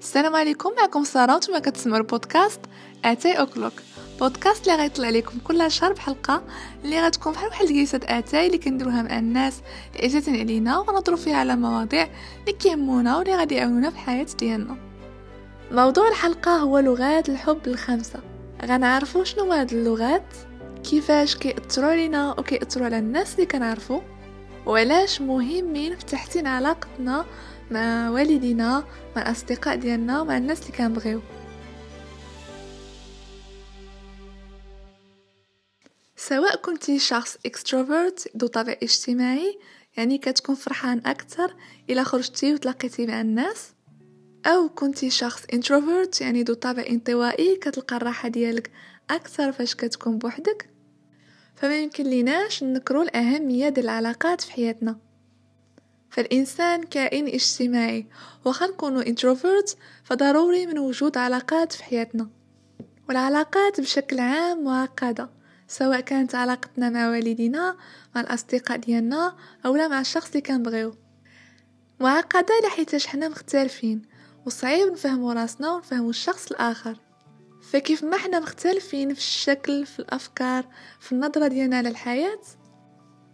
السلام عليكم معكم سارة وأنتم كتسمعوا البودكاست اتاي O'Clock بودكاست اللي غيطلع لكم كل شهر بحلقة اللي غتكون بحال واحد الجلسه اتاي اللي كنديروها مع الناس اللي عزيزين علينا ونهضروا فيها على مواضيع اللي كيهمونا واللي غادي يعاونونا في الحياة ديالنا. موضوع الحلقة هو لغات الحب الخمسة. غنعرفوا شنو هاد اللغات كيفاش كيأثروا علينا وكيأثروا على الناس اللي كنعرفوا وعلاش مهمين في تحسين علاقتنا مع والدينا مع الأصدقاء ديالنا مع الناس اللي كنبغيو. سواء كنتي شخص extrovert ذو طبع اجتماعي يعني كتكون فرحان أكثر إلا خرجتي وتلاقيتي مع الناس. أو كنتي شخص introvert يعني ذو طبع انطوائي كتلقى الراحة ديالك أكثر فاش كتكون بوحدك. فما يمكن ليناش ننكرو الأهمية ديال العلاقات في حياتنا. فالإنسان كائن اجتماعي وخا نكونو introvert فضروري من وجود علاقات في حياتنا. والعلاقات بشكل عام معقدة سواء كانت علاقتنا مع والدينا مع الأصدقاء ديالنا أو لا مع الشخص اللي كنبغيو. معقدة لحيتاش حنا مختلفين وصعيب نفهمو راسنا ونفهمو الشخص الآخر. فكيف ما حنا مختلفين في الشكل في الأفكار في النظرة ديالنا للحياة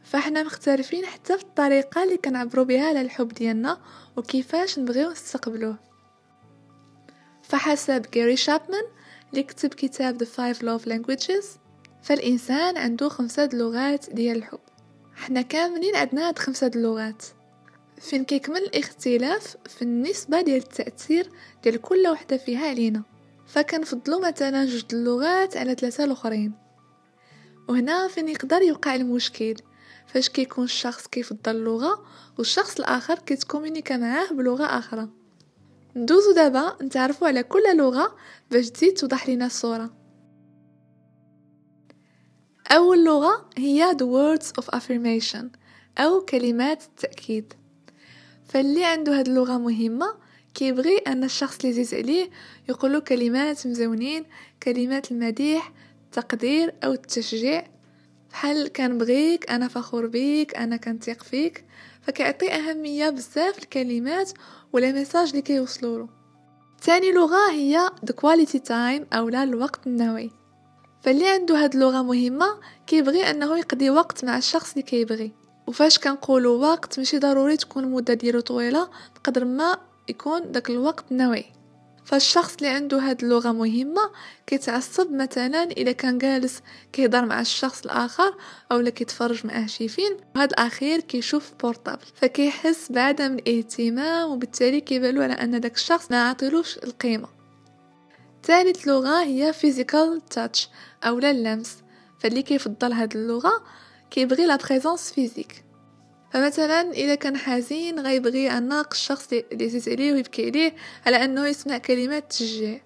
فاحنا مختلفين حتى في الطريقة اللي كنعبرو بها على الحب ديالنا وكيفاش نبغيو نستقبلوه فحسب جاري شابمان اللي كتب كتاب The Five Love Languages فالإنسان عنده خمسة لغات ديال الحب. حنا كاملين عندنا هاد خمسة اللغات. فين كيكمل الاختلاف في النسبة ديال التأثير ديال كل وحدة فيها علينا. فكنفضلو مثلا جوج اللغات على ثلاثة الأخرين. وهنا فين يقدر يوقع المشكل؟ فاش كيكون الشخص كيفضل اللغة والشخص الآخر كيتكومونيكا معاه بلغة أخرى. ندوزو دابا نتعرفو على كل لغة باش تزيد توضح لنا الصورة. أول لغة هي the words of affirmation أو كلمات التأكيد. فاللي عنده هاد اللغة مهمة كيبغي أن الشخص اللي يزيز عليه يقولو كلمات مزونين كلمات المديح التقدير أو التشجيع بحال كنبغيك أنا فخور بيك أنا كنثيق فيك. فكيعطي أهمية بزاف الكلمات ولا ميساج اللي كيوصلوا له ثاني لغة هي the quality time أو لا الوقت النوعي فاللي عنده هاد اللغة مهمة كيبغي أنه يقضي وقت مع الشخص اللي كيبغي. وفاش كنقولوا وقت ماشي ضروري تكون المده ديالو طويلة بقدر ما يكون داك الوقت نوعي فالشخص اللي عنده هاد اللغة مهمة كيتعصب مثلا اذا كان جالس كيهضر مع الشخص الآخر أو لا كيتفرج معاه شي فيلم وهاد الأخير كيشوف portable فكيحس بعدم الاهتمام وبالتالي كيبالو على أن داك الشخص ما عطيلوش القيمة. ثالث لغة هي physical touch أو لا اللمس فاللي كيفضل هاد اللغة كيبغي la présence physique فمثلا إذا كان حزين غيبغي اناق الشخص اللي عليه ويبكي عليه على أنه يسمع كلمات تشجيع.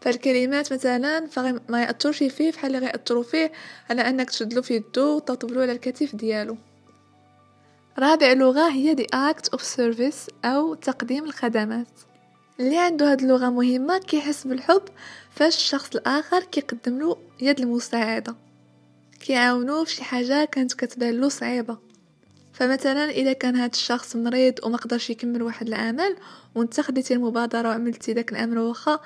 فالكلمات مثلا ما يأثرش فيه بحال اللي غيأثروا فيه على أنك تشدلو في يدو وتطبلو على الكتف ديالو. رابع لغة هي the act of service أو تقديم الخدمات. اللي عنده هاد اللغة مهمة كيحس بالحب فاش الشخص الآخر كيقدم له يد المساعدة. كيعاونوه في شي حاجة كانت كتبان له صعيبة. فمثلا إذا كان هاد الشخص مريض وما قدرش يكمل واحد العمل وانت خديتي المبادرة وعملتي داك الأمر واخا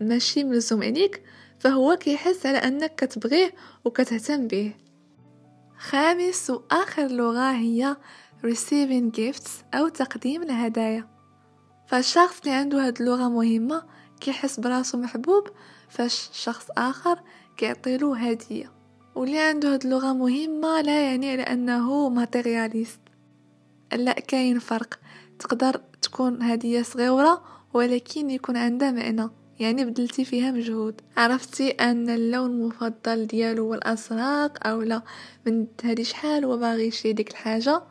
ماشي ملزوم عليك فهو كيحس على أنك كتبغيه وكتهتم به خامس وآخر لغة هي receiving gifts أو تقديم الهدايا. فالشخص اللي عنده هاد اللغة مهمة كيحس براسو محبوب فاش شخص آخر كيعطيلو هدية. واللي عنده هاد اللغة مهمة لا يعني على أنه ماتيرياليست. لا كاين فرق. تقدر تكون هدية صغيرة ولكن يكون عندها معنى يعني بدلتي فيها مجهود. عرفتي أن اللون المفضل ديالو هو الأزرق أو لا من هذه شحال وباغي يشري ديك الحاجة.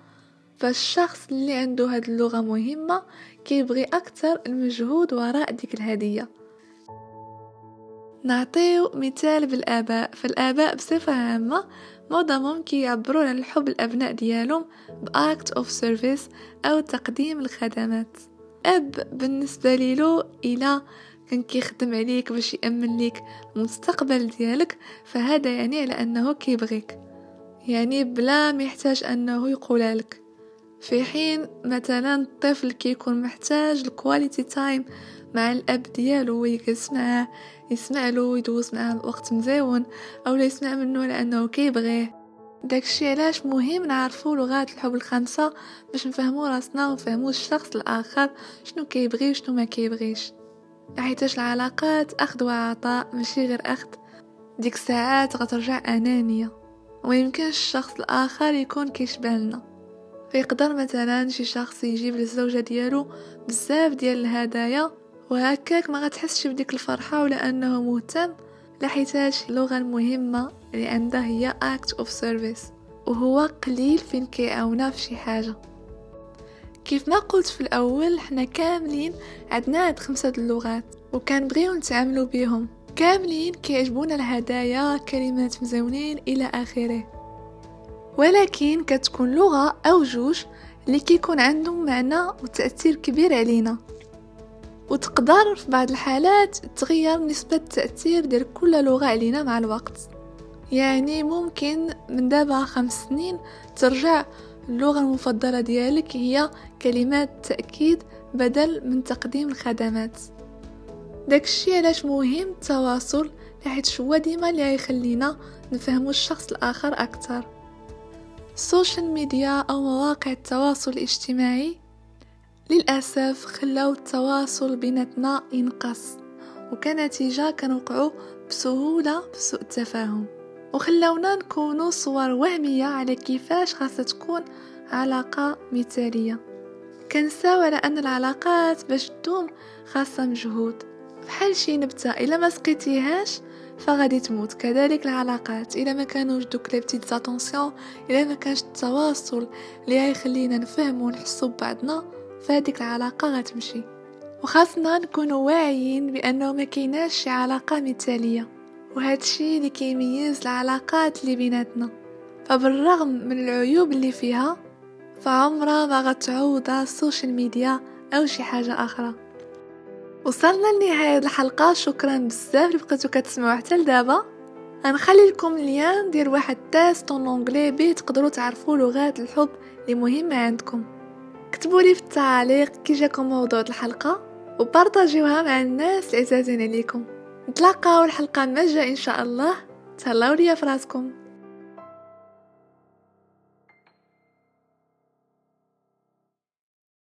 فالشخص اللي عنده هاد اللغة مهمة كيبغي أكثر المجهود وراء ديك الهدية. نعطيو مثال بالآباء. فالآباء بصفة عامة معظمهم كيعبروا على الحب الأبناء ديالهم ب act of service أو تقديم الخدمات. أب بالنسبة ليلو إلى كان كيخدم عليك باش يأمن ليك المستقبل ديالك فهذا يعني على أنه كيبغيك. يعني بلا ما يحتاج أنه يقول لك. في حين مثلا الطفل كيكون محتاج ال quality time مع الأب ديالو ويجلس معاه يسمع له يدوز معاه وقت مزيون أو يسمع منه لأنه كيبغيه. داكشي علاش مهم نعرفو لغات الحب الخمسة باش نفهمو راسنا ونفهمو الشخص الآخر شنو كيبغي وشنو ما كيبغيش. حيتاش العلاقات أخذ وعطاء ماشي غير أخذ. ديك الساعات غترجع أنانية. ويمكن الشخص الآخر يكون كيشبهلنا. فيقدر مثلا شي شخص يجيب للزوجه ديالو بزاف ديال الهدايا وهكاك ما غتحسش بديك الفرحة ولا انه مهتم لحيتاش اللغة المهمة اللي عنده هي act of service وهو قليل فين كيعاونا في شي حاجة. كيف ما قلت في الأول حنا كاملين عندنا هاد خمسة اللغات وكنبغيو نتعاملوا بيهم. كاملين كيعجبونا الهدايا كلمات مزونين إلى آخره. ولكن كتكون لغة أو جوج اللي كيكون عندهم معنى وتاثير كبير علينا. وتقدر في بعض الحالات تغير نسبة التأثير ديال كل لغة علينا مع الوقت. يعني ممكن من دابا خمس سنين ترجع اللغة المفضلة ديالك هي كلمات تأكيد بدل من تقديم الخدمات. داكشي علاش مهم التواصل حيت هو ديما اللي يخلينا نفهمو الشخص الآخر أكثر ال social media أو مواقع التواصل الاجتماعي للأسف خلاو التواصل بيناتنا ينقص وكنتيجه كنوقعو بسهولة بسوء التفاهم. وخلاونا نكونوا صور وهمية على كيفاش خاصها تكون علاقة مثالية. كنساو على أن العلاقات باش تدوم خاصة مجهود. بحال شي نبتة إلا ما سقيتيهاش فغادي تموت. كذلك العلاقات. إلا ما كانوش دوك لي بتيت زاتونسيون إلا ما كانش التواصل اللي يخلينا نفهمو ونحسو ببعضنا فهاديك العلاقة غتمشي وخاصنا نكونوا واعيين بأنه ما كايناش شي علاقة مثالية. وهادشي اللي كيميز العلاقات اللي بيناتنا. فبالرغم من العيوب اللي فيها فعمرها ما غتعوضها ال social media أو شي حاجة أخرى. وصلنا لنهاية الحلقة. شكرا بزاف اللي بقيتو كتسمعوا حتى لدابا. غنخلي لكم lien ديال واحد test en anglais بيه تقدروا تعرفوا لغات الحب اللي مهمة عندكم. كتبوا لي في التعاليق كي جاكم موضوع الحلقة وبارطاجيوها مع الناس العزازين عليكم. نتلاقاو الحلقة الجايه إن شاء الله. تهلاو ليا فراسكم